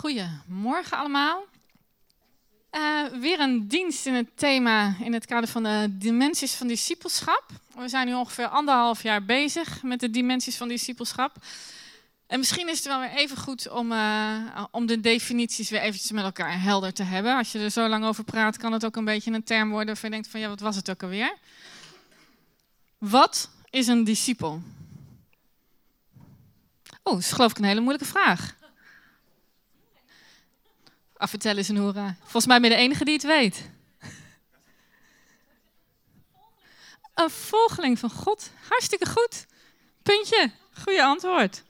Goedemorgen allemaal. Uh, weer een dienst in het thema in het kader van de dimensies van discipelschap. We zijn nu ongeveer anderhalf jaar bezig met de dimensies van discipelschap. En misschien is het wel weer even goed om, uh, om de definities weer eventjes met elkaar helder te hebben. Als je er zo lang over praat, kan het ook een beetje een term worden waarvan je denkt van ja, wat was het ook alweer? Wat is een discipel? Oh, dat is geloof ik een hele moeilijke vraag. Ah, vertel eens een hoera. Volgens mij ben je de enige die het weet. Een volgeling van God. Hartstikke goed. Puntje. Goeie antwoord.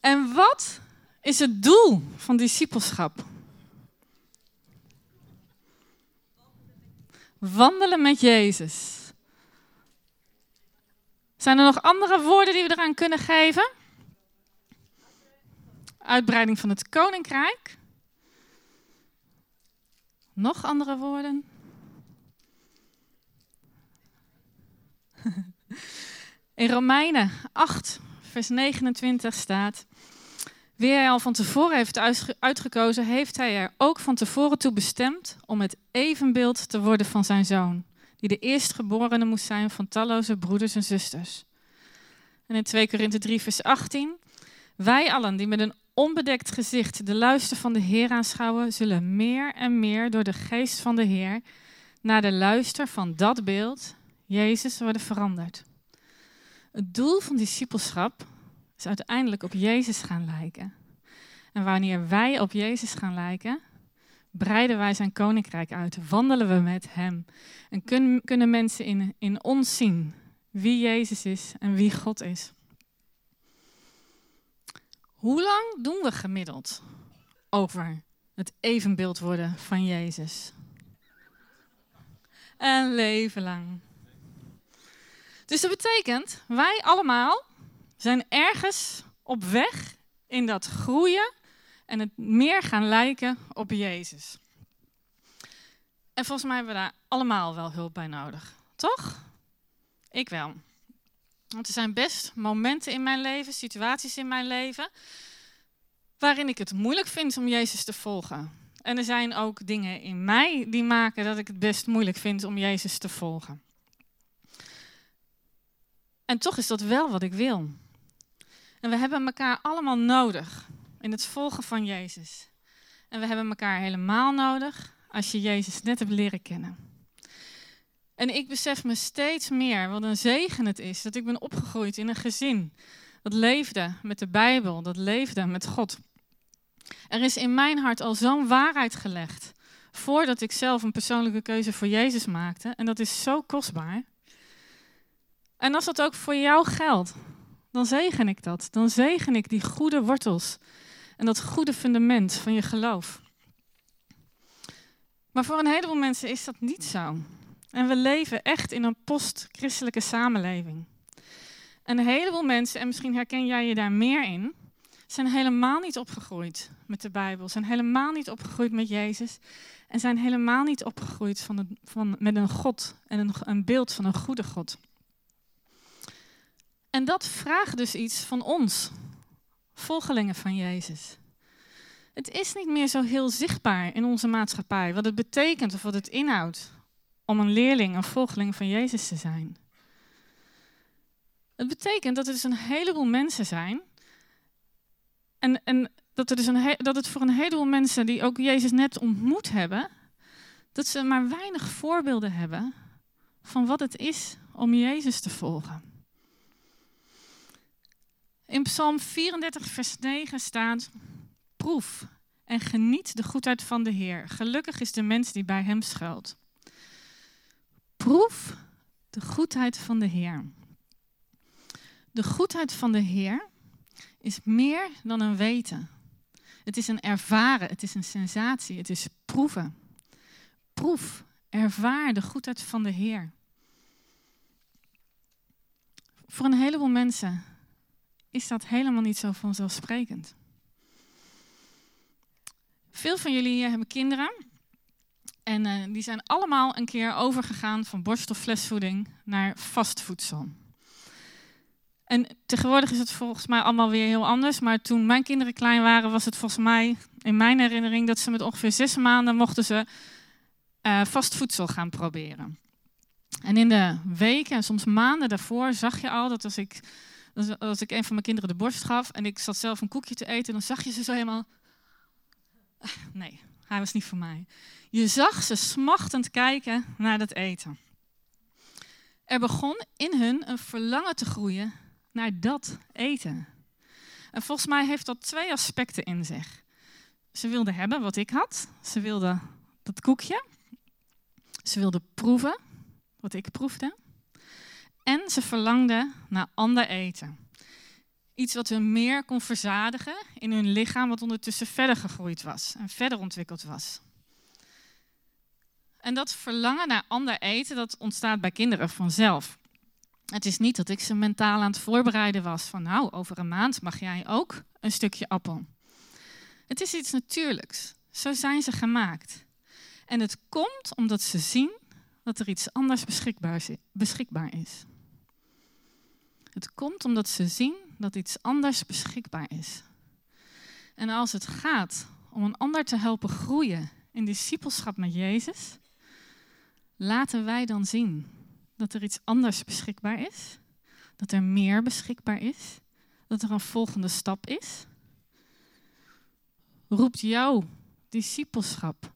En wat is het doel van discipelschap? Wandelen met Jezus. Zijn er nog andere woorden die we eraan kunnen geven? Uitbreiding van het koninkrijk. Nog andere woorden? In Romeinen 8, vers 29 staat: Wie hij al van tevoren heeft uitgekozen, heeft hij er ook van tevoren toe bestemd om het evenbeeld te worden van zijn zoon, die de eerstgeborene moest zijn van talloze broeders en zusters. En in 2 Korinthe 3, vers 18: Wij allen die met een onbedekt gezicht de luister van de Heer aanschouwen, zullen meer en meer door de geest van de Heer naar de luister van dat beeld, Jezus, worden veranderd. Het doel van discipelschap is uiteindelijk op Jezus gaan lijken. En wanneer wij op Jezus gaan lijken, breiden wij zijn koninkrijk uit, wandelen we met Hem. En kunnen, kunnen mensen in, in ons zien wie Jezus is en wie God is. Hoe lang doen we gemiddeld over het evenbeeld worden van Jezus? Een leven lang. Dus dat betekent, wij allemaal zijn ergens op weg in dat groeien en het meer gaan lijken op Jezus. En volgens mij hebben we daar allemaal wel hulp bij nodig, toch? Ik wel. Want er zijn best momenten in mijn leven, situaties in mijn leven, waarin ik het moeilijk vind om Jezus te volgen. En er zijn ook dingen in mij die maken dat ik het best moeilijk vind om Jezus te volgen. En toch is dat wel wat ik wil. En we hebben elkaar allemaal nodig in het volgen van Jezus. En we hebben elkaar helemaal nodig als je Jezus net hebt leren kennen. En ik besef me steeds meer wat een zegen het is dat ik ben opgegroeid in een gezin dat leefde met de Bijbel, dat leefde met God. Er is in mijn hart al zo'n waarheid gelegd voordat ik zelf een persoonlijke keuze voor Jezus maakte. En dat is zo kostbaar. En als dat ook voor jou geldt, dan zegen ik dat. Dan zegen ik die goede wortels en dat goede fundament van je geloof. Maar voor een heleboel mensen is dat niet zo. En we leven echt in een post-christelijke samenleving. En een heleboel mensen, en misschien herken jij je daar meer in, zijn helemaal niet opgegroeid met de Bijbel, zijn helemaal niet opgegroeid met Jezus en zijn helemaal niet opgegroeid van van, met een God en een, een beeld van een goede God. En dat vraagt dus iets van ons, volgelingen van Jezus. Het is niet meer zo heel zichtbaar in onze maatschappij wat het betekent of wat het inhoudt om een leerling, een volgeling van Jezus te zijn. Het betekent dat er dus een heleboel mensen zijn. En, en dat, er dus een dat het voor een heleboel mensen die ook Jezus net ontmoet hebben, dat ze maar weinig voorbeelden hebben van wat het is om Jezus te volgen. In Psalm 34, vers 9 staat: Proef en geniet de goedheid van de Heer. Gelukkig is de mens die bij hem schuilt. Proef de goedheid van de Heer. De goedheid van de Heer is meer dan een weten. Het is een ervaren, het is een sensatie, het is proeven. Proef, ervaar de goedheid van de Heer. Voor een heleboel mensen is dat helemaal niet zo vanzelfsprekend. Veel van jullie hier hebben kinderen. En uh, die zijn allemaal een keer overgegaan van borst- of flesvoeding naar vastvoedsel. En tegenwoordig is het volgens mij allemaal weer heel anders. Maar toen mijn kinderen klein waren, was het volgens mij in mijn herinnering dat ze met ongeveer zes maanden mochten ze uh, vast voedsel gaan proberen. En in de weken en soms maanden daarvoor zag je al dat als ik, als ik een van mijn kinderen de borst gaf en ik zat zelf een koekje te eten, dan zag je ze zo helemaal. Ah, nee, hij was niet voor mij. Je zag ze smachtend kijken naar dat eten. Er begon in hun een verlangen te groeien naar dat eten. En volgens mij heeft dat twee aspecten in zich. Ze wilden hebben wat ik had. Ze wilden dat koekje. Ze wilden proeven wat ik proefde. En ze verlangden naar ander eten. Iets wat hun meer kon verzadigen in hun lichaam, wat ondertussen verder gegroeid was en verder ontwikkeld was. En dat verlangen naar ander eten, dat ontstaat bij kinderen vanzelf. Het is niet dat ik ze mentaal aan het voorbereiden was van nou, over een maand mag jij ook een stukje appel. Het is iets natuurlijks. Zo zijn ze gemaakt. En het komt omdat ze zien dat er iets anders beschikbaar is. Het komt omdat ze zien dat iets anders beschikbaar is. En als het gaat om een ander te helpen groeien in discipelschap met Jezus, laten wij dan zien dat er iets anders beschikbaar is, dat er meer beschikbaar is, dat er een volgende stap is. Roept jouw discipelschap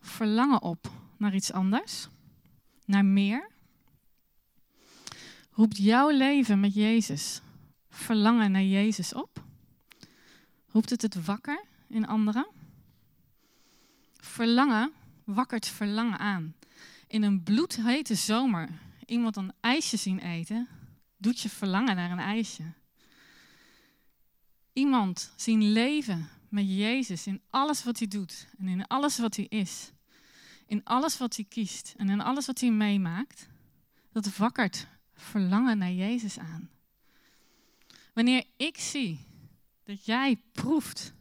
verlangen op naar iets anders, naar meer? Roept jouw leven met Jezus verlangen naar Jezus op? Roept het het wakker in anderen? Verlangen wakkert verlangen aan. In een bloedhete zomer iemand een ijsje zien eten, doet je verlangen naar een ijsje. Iemand zien leven met Jezus in alles wat hij doet en in alles wat hij is. In alles wat hij kiest en in alles wat hij meemaakt. Dat wakkert verlangen naar Jezus aan. Wanneer ik zie dat jij proeft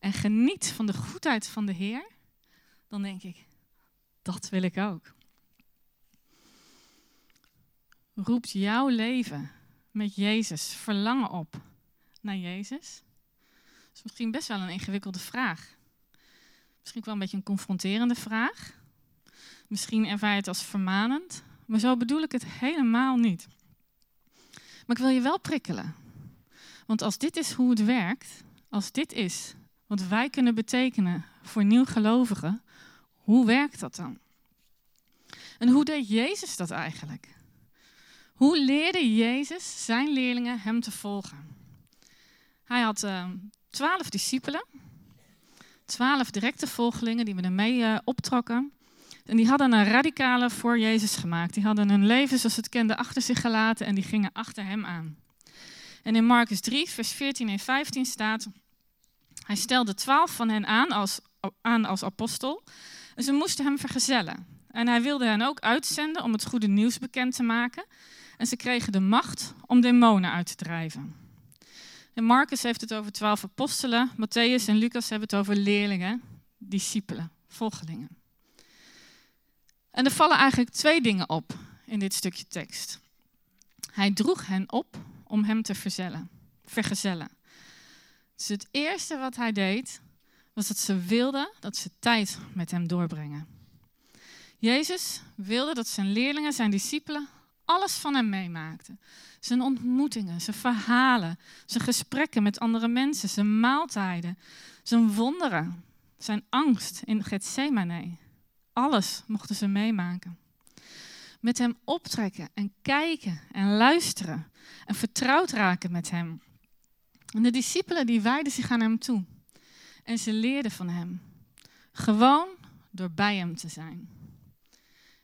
en geniet van de goedheid van de Heer, dan denk ik, dat wil ik ook. Roept jouw leven met Jezus verlangen op naar Jezus? Dat is misschien best wel een ingewikkelde vraag. Misschien wel een beetje een confronterende vraag. Misschien ervaar je het als vermanend, maar zo bedoel ik het helemaal niet. Maar ik wil je wel prikkelen. Want als dit is hoe het werkt, als dit is wat wij kunnen betekenen voor nieuwgelovigen, hoe werkt dat dan? En hoe deed Jezus dat eigenlijk? Hoe leerde Jezus zijn leerlingen hem te volgen? Hij had uh, twaalf discipelen, twaalf directe volgelingen die we ermee uh, optrokken. En die hadden een radicale voor Jezus gemaakt. Die hadden hun leven zoals het kenden achter zich gelaten en die gingen achter hem aan. En in Marcus 3, vers 14 en 15 staat: Hij stelde twaalf van hen aan als, aan als apostel en ze moesten hem vergezellen. En hij wilde hen ook uitzenden om het goede nieuws bekend te maken. En ze kregen de macht om demonen uit te drijven. En Marcus heeft het over twaalf apostelen, Matthäus en Lucas hebben het over leerlingen, discipelen, volgelingen. En er vallen eigenlijk twee dingen op in dit stukje tekst. Hij droeg hen op om hem te vergezellen. Dus het eerste wat hij deed, was dat ze wilden dat ze tijd met hem doorbrengen. Jezus wilde dat zijn leerlingen, zijn discipelen, alles van hem meemaakten. Zijn ontmoetingen, zijn verhalen, zijn gesprekken met andere mensen, zijn maaltijden, zijn wonderen, zijn angst in Gethsemane. Alles mochten ze meemaken. Met hem optrekken en kijken en luisteren en vertrouwd raken met hem. En de discipelen die wijden zich aan hem toe. En ze leerden van hem. Gewoon door bij hem te zijn.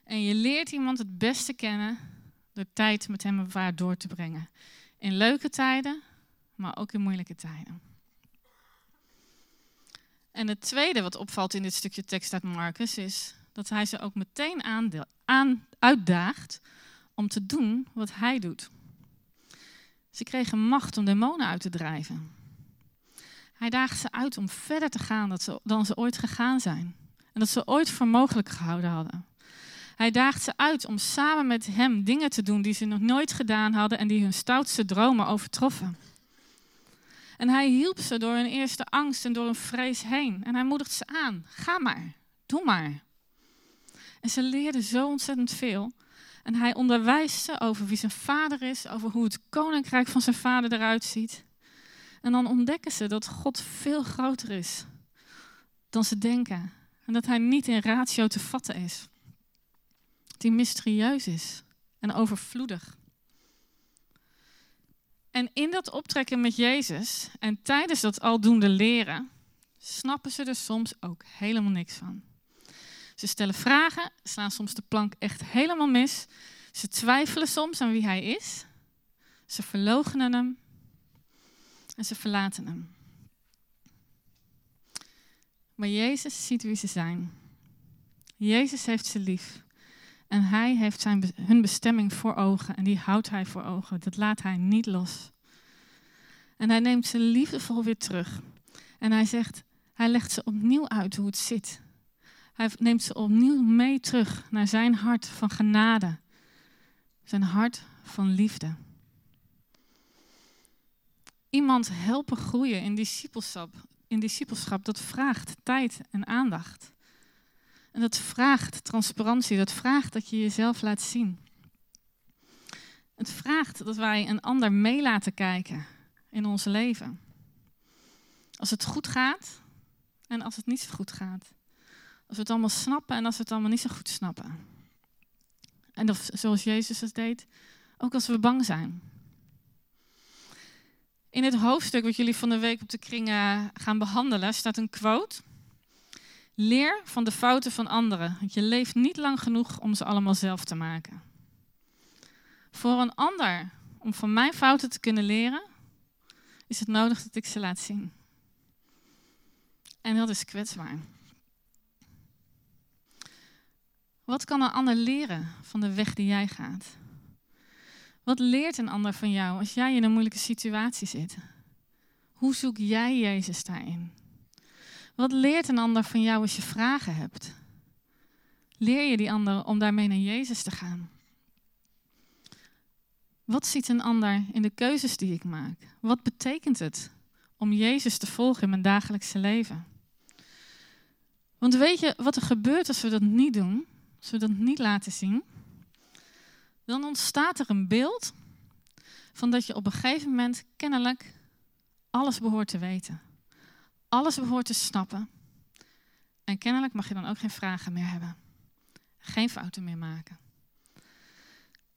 En je leert iemand het beste kennen door tijd met hem of haar door te brengen. In leuke tijden, maar ook in moeilijke tijden. En het tweede wat opvalt in dit stukje tekst uit Marcus is dat hij ze ook meteen aan, uitdaagt om te doen wat hij doet. Ze kregen macht om demonen uit te drijven. Hij daagt ze uit om verder te gaan dan ze ooit gegaan zijn. En dat ze ooit voor mogelijk gehouden hadden. Hij daagt ze uit om samen met hem dingen te doen die ze nog nooit gedaan hadden en die hun stoutste dromen overtroffen. En hij hielp ze door hun eerste angst en door hun vrees heen. En hij moedigt ze aan. Ga maar, doe maar. En ze leerden zo ontzettend veel. En hij onderwijst ze over wie zijn vader is, over hoe het koninkrijk van zijn vader eruit ziet. En dan ontdekken ze dat God veel groter is dan ze denken. En dat hij niet in ratio te vatten is. Hij mysterieus is en overvloedig. En in dat optrekken met Jezus en tijdens dat aldoende leren, snappen ze er soms ook helemaal niks van. Ze stellen vragen, slaan soms de plank echt helemaal mis. Ze twijfelen soms aan wie hij is. Ze verloochenen hem en ze verlaten hem. Maar Jezus ziet wie ze zijn. Jezus heeft ze lief. En hij heeft zijn, hun bestemming voor ogen. En die houdt hij voor ogen. Dat laat hij niet los. En hij neemt ze liefdevol weer terug. En hij zegt, hij legt ze opnieuw uit hoe het zit. Hij neemt ze opnieuw mee terug naar zijn hart van genade. Zijn hart van liefde. Iemand helpen groeien in discipelschap, in discipelschap, dat vraagt tijd en aandacht. En dat vraagt transparantie, dat vraagt dat je jezelf laat zien. Het vraagt dat wij een ander mee laten kijken in ons leven. Als het goed gaat en als het niet zo goed gaat. Als we het allemaal snappen en als we het allemaal niet zo goed snappen. En of, zoals Jezus het deed, ook als we bang zijn. In het hoofdstuk wat jullie van de week op de kringen gaan behandelen, staat een quote. Leer van de fouten van anderen, want je leeft niet lang genoeg om ze allemaal zelf te maken. Voor een ander, om van mijn fouten te kunnen leren, is het nodig dat ik ze laat zien. En dat is kwetsbaar. Wat kan een ander leren van de weg die jij gaat? Wat leert een ander van jou als jij in een moeilijke situatie zit? Hoe zoek jij Jezus daarin? Wat leert een ander van jou als je vragen hebt? Leer je die ander om daarmee naar Jezus te gaan? Wat ziet een ander in de keuzes die ik maak? Wat betekent het om Jezus te volgen in mijn dagelijkse leven? Want weet je wat er gebeurt als we dat niet doen? Als we dat niet laten zien? Dan ontstaat er een beeld van dat je op een gegeven moment kennelijk alles behoort te weten. Alles behoort te snappen. En kennelijk mag je dan ook geen vragen meer hebben. Geen fouten meer maken.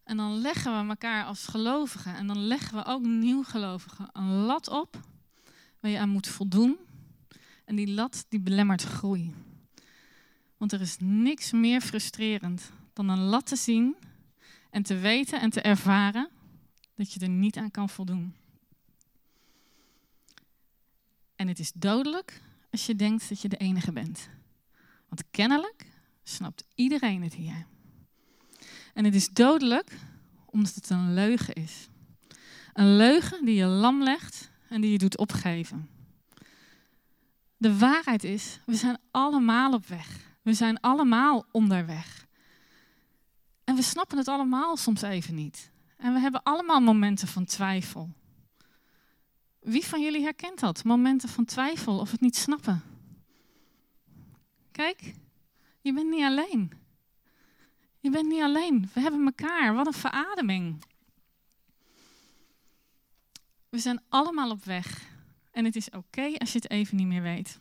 En dan leggen we elkaar als gelovigen en dan leggen we ook nieuwgelovigen een lat op waar je aan moet voldoen. En die lat die belemmert groei. Want er is niks meer frustrerend dan een lat te zien en te weten en te ervaren dat je er niet aan kan voldoen. En het is dodelijk als je denkt dat je de enige bent. Want kennelijk snapt iedereen het hier. En het is dodelijk omdat het een leugen is. Een leugen die je lam legt en die je doet opgeven. De waarheid is, we zijn allemaal op weg. We zijn allemaal onderweg. En we snappen het allemaal soms even niet. En we hebben allemaal momenten van twijfel. Wie van jullie herkent dat? Momenten van twijfel of het niet snappen. Kijk, je bent niet alleen. Je bent niet alleen. We hebben elkaar. Wat een verademing. We zijn allemaal op weg. En het is oké als je het even niet meer weet.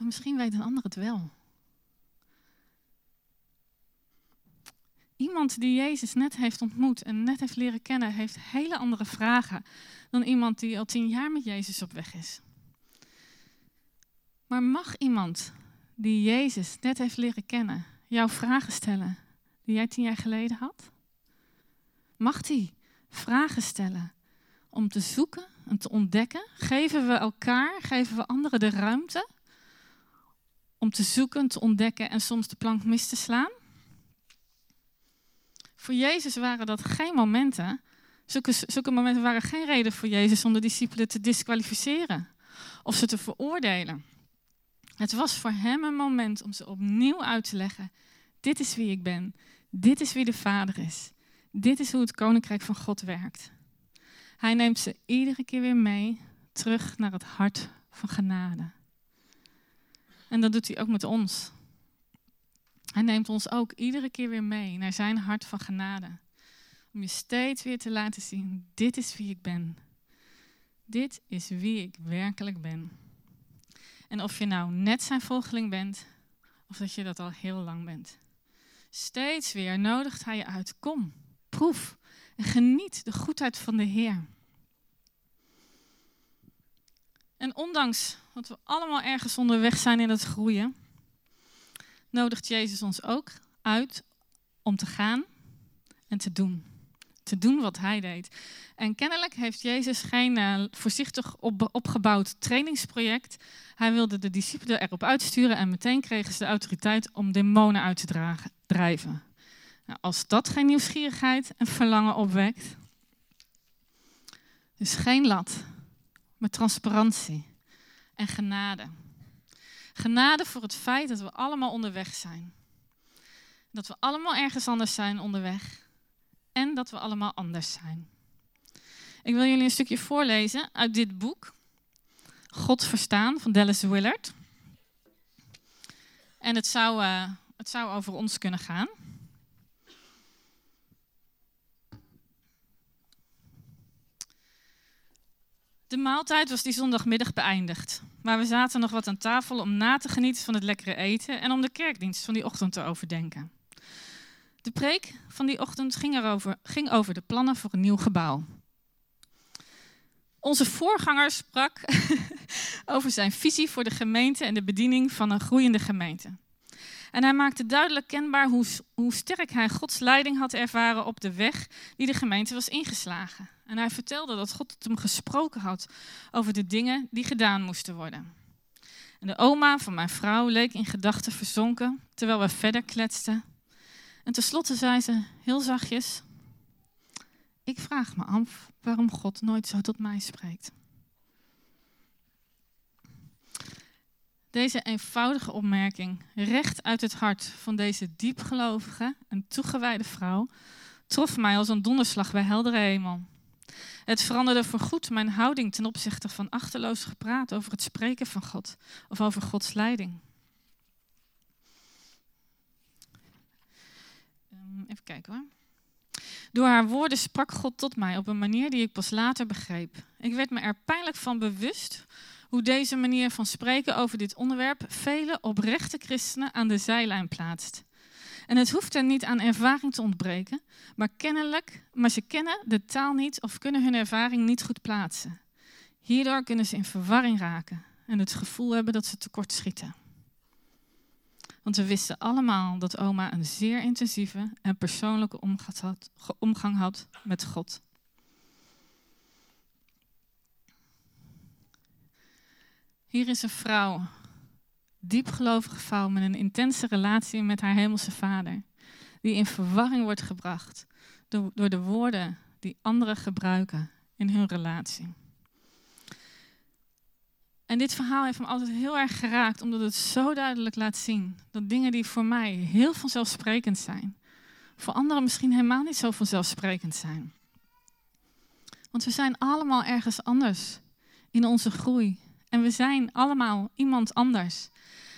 Maar misschien weet een ander het wel. Iemand die Jezus net heeft ontmoet en net heeft leren kennen, heeft hele andere vragen dan iemand die al tien jaar met Jezus op weg is. Maar mag iemand die Jezus net heeft leren kennen, jouw vragen stellen die jij tien jaar geleden had? Mag die vragen stellen om te zoeken en te ontdekken? Geven we elkaar, geven we anderen de ruimte om te zoeken, te ontdekken en soms de plank mis te slaan? Voor Jezus waren dat geen momenten. Zulke, momenten waren geen reden voor Jezus om de discipelen te disqualificeren of ze te veroordelen. Het was voor hem een moment om ze opnieuw uit te leggen: Dit is wie ik ben. Dit is wie de Vader is. Dit is hoe het koninkrijk van God werkt. Hij neemt ze iedere keer weer mee terug naar het hart van genade. En dat doet hij ook met ons. Hij neemt ons ook iedere keer weer mee naar zijn hart van genade. Om je steeds weer te laten zien, dit is wie ik ben. Dit is wie ik werkelijk ben. En of je nou net zijn volgeling bent, of dat je dat al heel lang bent. Steeds weer nodigt hij je uit. Kom, proef en geniet de goedheid van de Heer. En ondanks dat we allemaal ergens onderweg zijn in het groeien, nodigt Jezus ons ook uit om te gaan en te doen. Te doen wat hij deed. En kennelijk heeft Jezus geen uh, voorzichtig op, opgebouwd trainingsproject. Hij wilde de discipelen erop uitsturen en meteen kregen ze de autoriteit om demonen uit te dragen, drijven. Nou, als dat geen nieuwsgierigheid en verlangen opwekt. Dus geen lat, maar transparantie en genade. Genade voor het feit dat we allemaal onderweg zijn. Dat we allemaal ergens anders zijn onderweg. En dat we allemaal anders zijn. Ik wil jullie een stukje voorlezen uit dit boek. God verstaan van Dallas Willard. En het zou, uh, het zou over ons kunnen gaan. De maaltijd was die zondagmiddag beëindigd. Maar we zaten nog wat aan tafel om na te genieten van het lekkere eten en om de kerkdienst van die ochtend te overdenken. De preek van die ochtend ging, erover, ging over de plannen voor een nieuw gebouw. Onze voorganger sprak over zijn visie voor de gemeente en de bediening van een groeiende gemeente. En hij maakte duidelijk kenbaar hoe, hoe sterk hij Gods leiding had ervaren op de weg die de gemeente was ingeslagen. En hij vertelde dat God tot hem gesproken had over de dingen die gedaan moesten worden. En de oma van mijn vrouw leek in gedachten verzonken terwijl we verder kletsten. En tenslotte zei ze heel zachtjes: Ik vraag me af waarom God nooit zo tot mij spreekt. Deze eenvoudige opmerking, recht uit het hart van deze diepgelovige en toegewijde vrouw, trof mij als een donderslag bij heldere hemel. Het veranderde voorgoed mijn houding ten opzichte van achterloos gepraat over het spreken van God of over Gods leiding. Ehm, even kijken hoor. Door haar woorden sprak God tot mij op een manier die ik pas later begreep. Ik werd me er pijnlijk van bewust hoe deze manier van spreken over dit onderwerp vele oprechte christenen aan de zijlijn plaatst. En het hoeft er niet aan ervaring te ontbreken, maar kennelijk, maar ze kennen de taal niet of kunnen hun ervaring niet goed plaatsen. Hierdoor kunnen ze in verwarring raken en het gevoel hebben dat ze tekortschieten. Want we wisten allemaal dat oma een zeer intensieve en persoonlijke omgang had met God. Hier is een vrouw, diepgelovige vrouw met een intense relatie met haar hemelse vader, die in verwarring wordt gebracht door, door de woorden die anderen gebruiken in hun relatie. En dit verhaal heeft me altijd heel erg geraakt, omdat het zo duidelijk laat zien dat dingen die voor mij heel vanzelfsprekend zijn, voor anderen misschien helemaal niet zo vanzelfsprekend zijn. Want we zijn allemaal ergens anders in onze groei en we zijn allemaal iemand anders.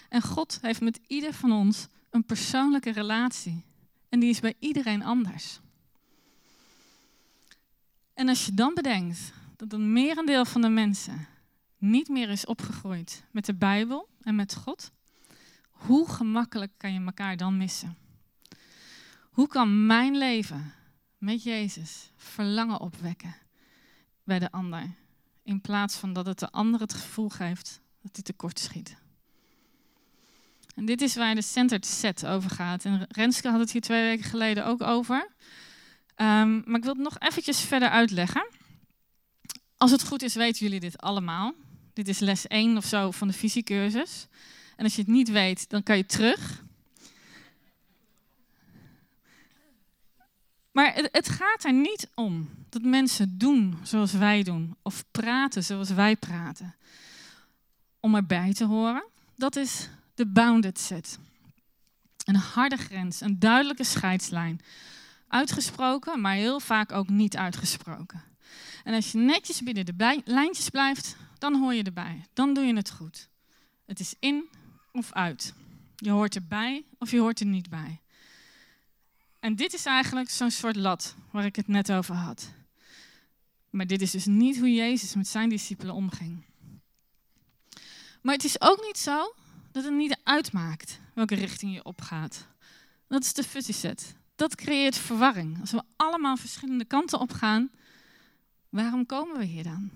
En God heeft met ieder van ons een persoonlijke relatie. En die is bij iedereen anders. En als je dan bedenkt dat een merendeel van de mensen niet meer is opgegroeid met de Bijbel en met God, hoe gemakkelijk kan je elkaar dan missen? Hoe kan mijn leven met Jezus verlangen opwekken bij de ander? In plaats van dat het de ander het gevoel geeft dat hij tekort schiet. En dit is waar de centered set over gaat. En Renske had het hier twee weken geleden ook over. Um, maar ik wil het nog eventjes verder uitleggen. Als het goed is, weten jullie dit allemaal. Dit is les 1 of zo van de visiecursus. En als je het niet weet, dan kan je terug. Maar het, gaat er niet om dat mensen doen zoals wij doen of praten zoals wij praten. Om erbij te horen, dat is de bounded set. Een harde grens, een duidelijke scheidslijn. Uitgesproken, maar heel vaak ook niet uitgesproken. En als je netjes binnen de lijntjes blijft, dan hoor je erbij. Dan doe je het goed. Het is in of uit. Je hoort erbij of je hoort er niet bij. En dit is eigenlijk zo'n soort lat waar ik het net over had. Maar dit is dus niet hoe Jezus met zijn discipelen omging. Maar het is ook niet zo dat het niet uitmaakt welke richting je opgaat. Dat is de fuzzy set. Dat creëert verwarring. Als we allemaal verschillende kanten op gaan, waarom komen we hier dan?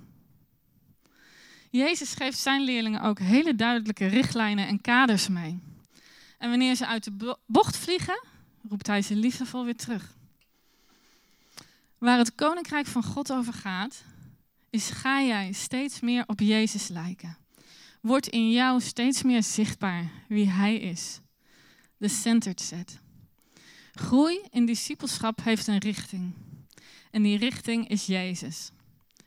Jezus geeft zijn leerlingen ook hele duidelijke richtlijnen en kaders mee. En wanneer ze uit de bocht vliegen, roept hij ze liefdevol weer terug. Waar het koninkrijk van God over gaat, is ga jij steeds meer op Jezus lijken. Wordt in jou steeds meer zichtbaar wie Hij is. De centered set. Groei in discipelschap heeft een richting. En die richting is Jezus.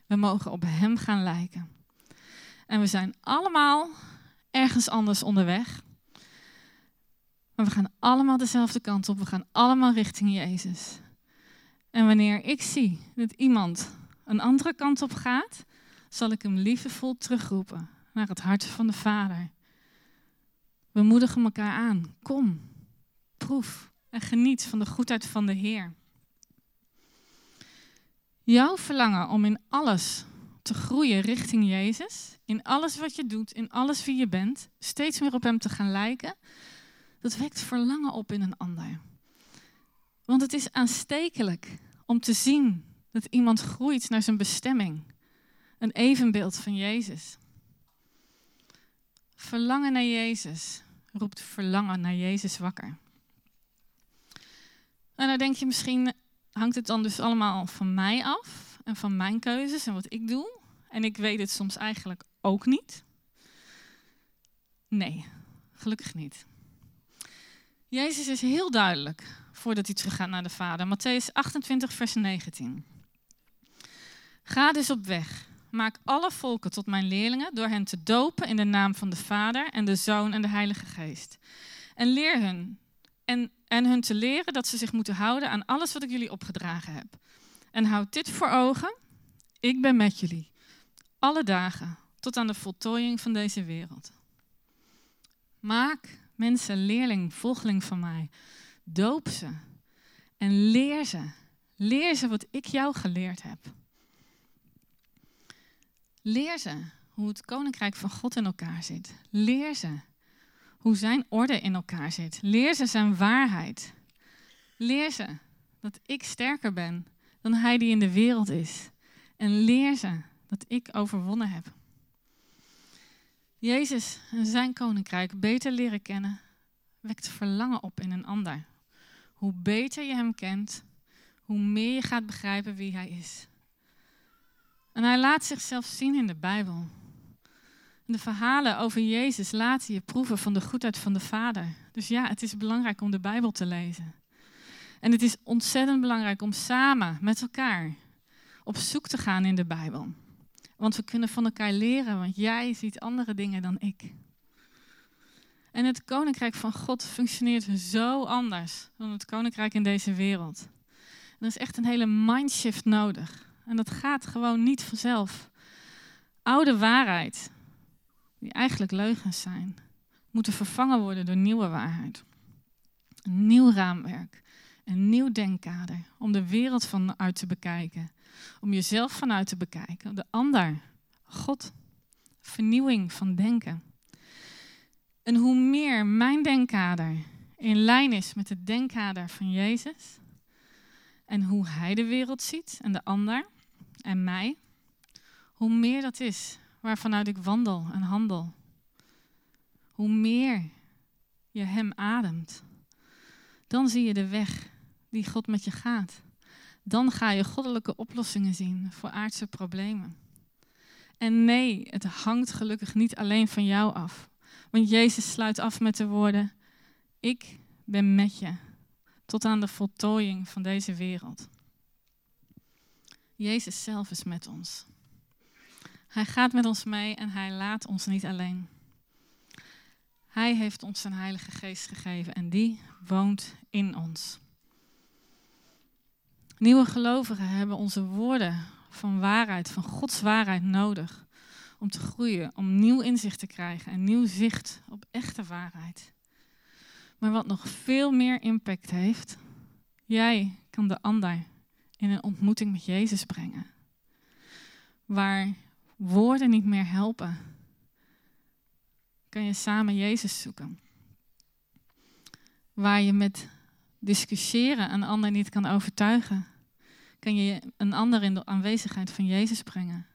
We mogen op Hem gaan lijken. En we zijn allemaal ergens anders onderweg. Maar we gaan allemaal dezelfde kant op. We gaan allemaal richting Jezus. En wanneer ik zie dat iemand een andere kant op gaat, zal ik hem liefdevol terugroepen naar het hart van de Vader. We moedigen elkaar aan. Kom, proef en geniet van de goedheid van de Heer. Jouw verlangen om in alles te groeien richting Jezus, in alles wat je doet, in alles wie je bent, steeds meer op Hem te gaan lijken, dat wekt verlangen op in een ander. Want het is aanstekelijk om te zien dat iemand groeit naar zijn bestemming. Een evenbeeld van Jezus. Verlangen naar Jezus roept verlangen naar Jezus wakker. En dan denk je misschien, hangt het dan dus allemaal van mij af en van mijn keuzes en wat ik doe? En ik weet het soms eigenlijk ook niet. Nee, gelukkig niet. Jezus is heel duidelijk voordat hij teruggaat naar de Vader. Matthäus 28, vers 19. Ga dus op weg. Maak alle volken tot mijn leerlingen door hen te dopen in de naam van de Vader en de Zoon en de Heilige Geest. En leer hun en, en hun te leren dat ze zich moeten houden aan alles wat ik jullie opgedragen heb. En houd dit voor ogen: ik ben met jullie alle dagen tot aan de voltooiing van deze wereld. Maak mensen leerling, volgeling van mij. Doop ze en leer ze. Leer ze wat ik jou geleerd heb. Leer ze hoe het koninkrijk van God in elkaar zit. Leer ze hoe zijn orde in elkaar zit. Leer ze zijn waarheid. Leer ze dat ik sterker ben dan hij die in de wereld is. En leer ze dat ik overwonnen heb. Jezus en zijn koninkrijk beter leren kennen wekt verlangen op in een ander. Hoe beter je hem kent, hoe meer je gaat begrijpen wie hij is. En hij laat zichzelf zien in de Bijbel. De verhalen over Jezus laten je proeven van de goedheid van de Vader. Dus ja, het is belangrijk om de Bijbel te lezen. En het is ontzettend belangrijk om samen met elkaar op zoek te gaan in de Bijbel. Want we kunnen van elkaar leren, want jij ziet andere dingen dan ik. En het koninkrijk van God functioneert zo anders dan het koninkrijk in deze wereld. er is echt een hele mindshift nodig. En dat gaat gewoon niet vanzelf. Oude waarheid, die eigenlijk leugens zijn, moeten vervangen worden door nieuwe waarheid. Een nieuw raamwerk, een nieuw denkkader om de wereld vanuit te bekijken, om jezelf vanuit te bekijken, de ander, God, vernieuwing van denken. En hoe meer mijn denkkader in lijn is met het denkkader van Jezus en hoe Hij de wereld ziet en de ander en mij, hoe meer dat is waarvanuit ik wandel en handel. Hoe meer je Hem ademt, dan zie je de weg die God met je gaat. Dan ga je goddelijke oplossingen zien voor aardse problemen. En nee, het hangt gelukkig niet alleen van jou af. Want Jezus sluit af met de woorden: Ik ben met je tot aan de voltooiing van deze wereld. Jezus zelf is met ons. Hij gaat met ons mee en hij laat ons niet alleen. Hij heeft ons zijn Heilige Geest gegeven en die woont in ons. Nieuwe gelovigen hebben onze woorden van waarheid, van Gods waarheid nodig om te groeien, om nieuw inzicht te krijgen en nieuw zicht op echte waarheid. Maar wat nog veel meer impact heeft, jij kan de ander in een ontmoeting met Jezus brengen. Waar woorden niet meer helpen, kan je samen Jezus zoeken. Waar je met discussiëren een ander niet kan overtuigen, kan je een ander in de aanwezigheid van Jezus brengen.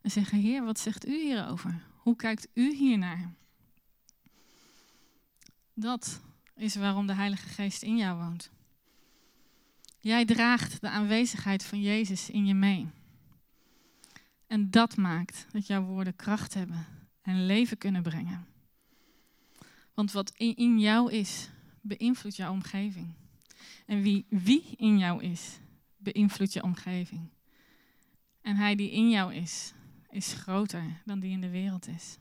En zeggen, Heer, wat zegt u hierover? Hoe kijkt u hiernaar? Dat is waarom de Heilige Geest in jou woont. Jij draagt de aanwezigheid van Jezus in je mee. En dat maakt dat jouw woorden kracht hebben en leven kunnen brengen. Want wat in jou is, beïnvloedt jouw omgeving. En wie, wie in jou is, beïnvloedt je omgeving. En hij die in jou is, is groter dan die in de wereld is.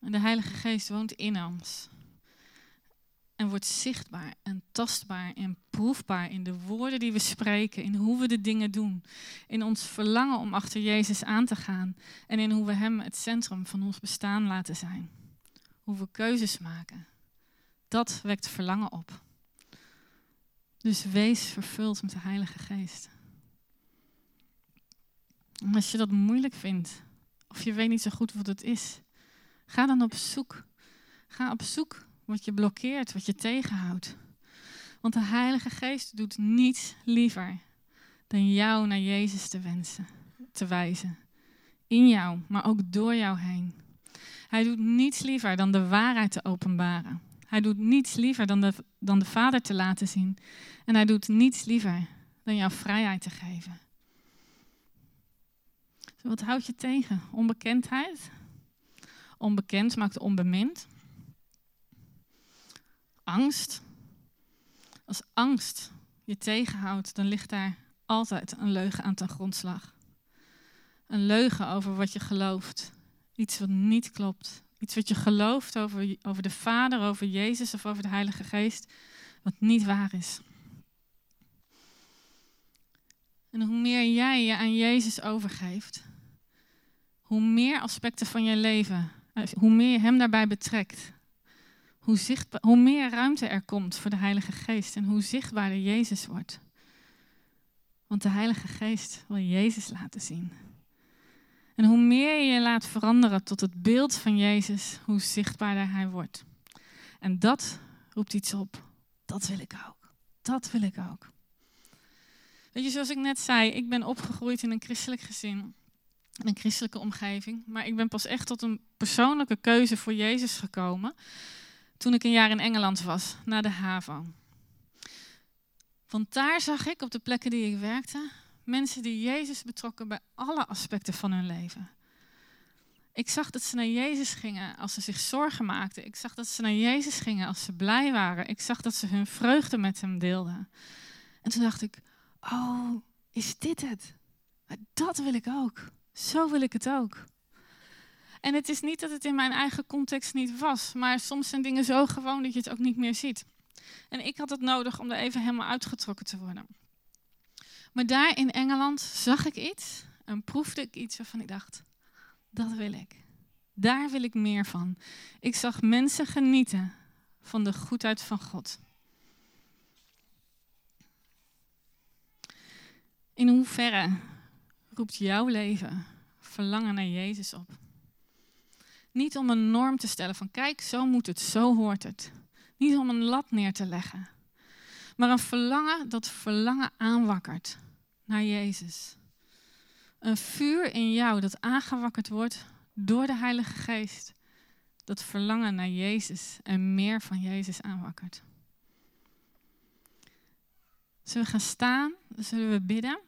En de Heilige Geest woont in ons. En wordt zichtbaar en tastbaar en proefbaar in de woorden die we spreken, in hoe we de dingen doen, in ons verlangen om achter Jezus aan te gaan en in hoe we Hem het centrum van ons bestaan laten zijn. Hoe we keuzes maken. Dat wekt verlangen op. Dus wees vervuld met de Heilige Geest. En als je dat moeilijk vindt, of je weet niet zo goed wat het is, ga dan op zoek. Ga op zoek wat je blokkeert, wat je tegenhoudt. Want de Heilige Geest doet niets liever dan jou naar Jezus te wensen, te wijzen. In jou, maar ook door jou heen. Hij doet niets liever dan de waarheid te openbaren. Hij doet niets liever dan de, dan de Vader te laten zien. En hij doet niets liever dan jouw vrijheid te geven. Wat houd je tegen? Onbekendheid? Onbekend maakt onbemind. Angst. Als angst je tegenhoudt, dan ligt daar altijd een leugen aan ten grondslag. Een leugen over wat je gelooft. Iets wat niet klopt. Iets wat je gelooft over, over de Vader, over Jezus of over de Heilige Geest, wat niet waar is. En hoe meer jij je aan Jezus overgeeft, hoe meer aspecten van je leven, eh, hoe meer je Hem daarbij betrekt, hoe, hoe meer ruimte er komt voor de Heilige Geest en hoe zichtbaarder Jezus wordt. Want de Heilige Geest wil Jezus laten zien. En hoe meer je je laat veranderen tot het beeld van Jezus, hoe zichtbaarder Hij wordt. En dat roept iets op. Dat wil ik ook. Dat wil ik ook. Weet je, zoals ik net zei, ik ben opgegroeid in een christelijk gezin een christelijke omgeving. Maar ik ben pas echt tot een persoonlijke keuze voor Jezus gekomen toen ik een jaar in Engeland was, na de HAVO. Want daar zag ik op de plekken die ik werkte, mensen die Jezus betrokken bij alle aspecten van hun leven. Ik zag dat ze naar Jezus gingen als ze zich zorgen maakten. Ik zag dat ze naar Jezus gingen als ze blij waren. Ik zag dat ze hun vreugde met hem deelden. En toen dacht ik, oh, is dit het? Dat wil ik ook. Zo wil ik het ook. En het is niet dat het in mijn eigen context niet was, maar soms zijn dingen zo gewoon dat je het ook niet meer ziet. En ik had het nodig om er even helemaal uitgetrokken te worden. Maar daar in Engeland zag ik iets en proefde ik iets waarvan ik dacht, dat wil ik. Daar wil ik meer van. Ik zag mensen genieten van de goedheid van God. In hoeverre roept jouw leven verlangen naar Jezus op. Niet om een norm te stellen van kijk, zo moet het, zo hoort het. Niet om een lat neer te leggen. Maar een verlangen dat verlangen aanwakkert naar Jezus. Een vuur in jou dat aangewakkerd wordt door de Heilige Geest. Dat verlangen naar Jezus en meer van Jezus aanwakkert. Zullen we gaan staan? Zullen we bidden.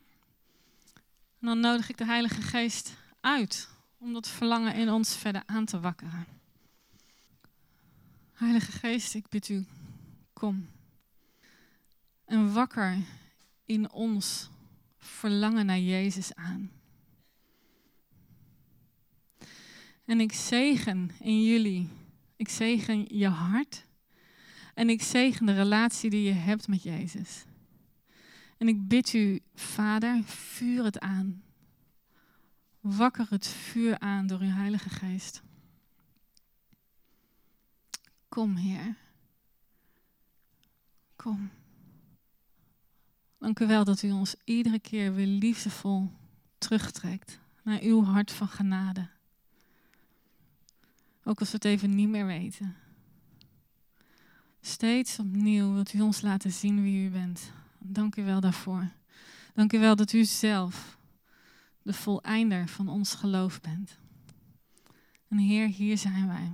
En dan nodig ik de Heilige Geest uit om dat verlangen in ons verder aan te wakkeren. Heilige Geest, ik bid u, kom. En wakker in ons verlangen naar Jezus aan. En ik zegen in jullie. Ik zegen je hart. En ik zegen de relatie die je hebt met Jezus. En ik bid u, Vader, vuur het aan. Wakker het vuur aan door uw Heilige Geest. Kom, Heer. Kom. Dank u wel dat u ons iedere keer weer liefdevol terugtrekt naar uw hart van genade. Ook als we het even niet meer weten. Steeds opnieuw wilt u ons laten zien wie u bent. Dank u wel daarvoor. Dank u wel dat u zelf de voleinder van ons geloof bent. En Heer, hier zijn wij.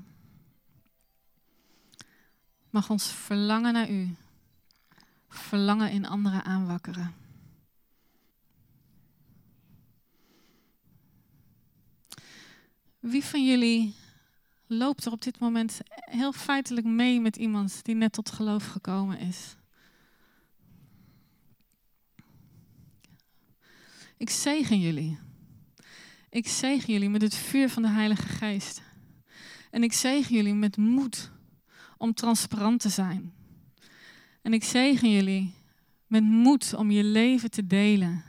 Mag ons verlangen naar u, verlangen in anderen aanwakkeren. Wie van jullie loopt er op dit moment heel feitelijk mee met iemand die net tot geloof gekomen is? Ik zegen jullie. Ik zegen jullie met het vuur van de Heilige Geest. En ik zegen jullie met moed om transparant te zijn. En ik zegen jullie met moed om je leven te delen.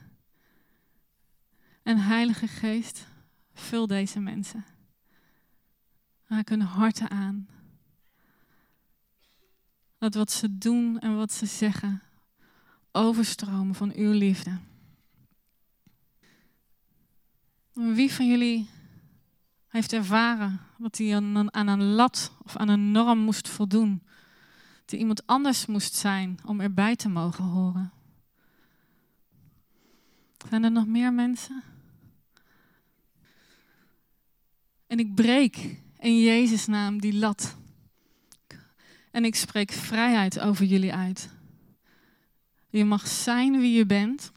En Heilige Geest, vul deze mensen. Raak hun harten aan. Dat wat ze doen en wat ze zeggen overstromen van uw liefde. Wie van jullie heeft ervaren dat hij aan een lat of aan een norm moest voldoen? Iemand anders moest zijn om erbij te mogen horen? Zijn er nog meer mensen? En ik breek in Jezus' naam die lat. En ik spreek vrijheid over jullie uit. Je mag zijn wie je bent.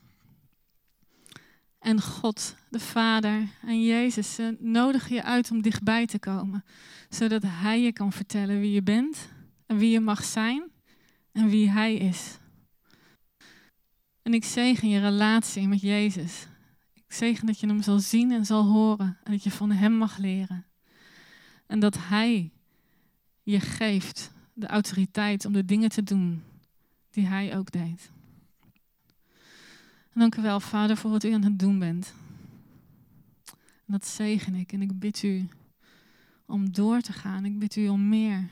En God, de Vader en Jezus ze nodigen je uit om dichtbij te komen. Zodat Hij je kan vertellen wie je bent en wie je mag zijn en wie Hij is. En ik zegen je relatie met Jezus. Ik zegen dat je Hem zal zien en zal horen en dat je van Hem mag leren. En dat Hij je geeft de autoriteit om de dingen te doen die Hij ook deed. Dank u wel, Vader, voor wat u aan het doen bent. En dat zegen ik en ik bid u om door te gaan. Ik bid u om meer.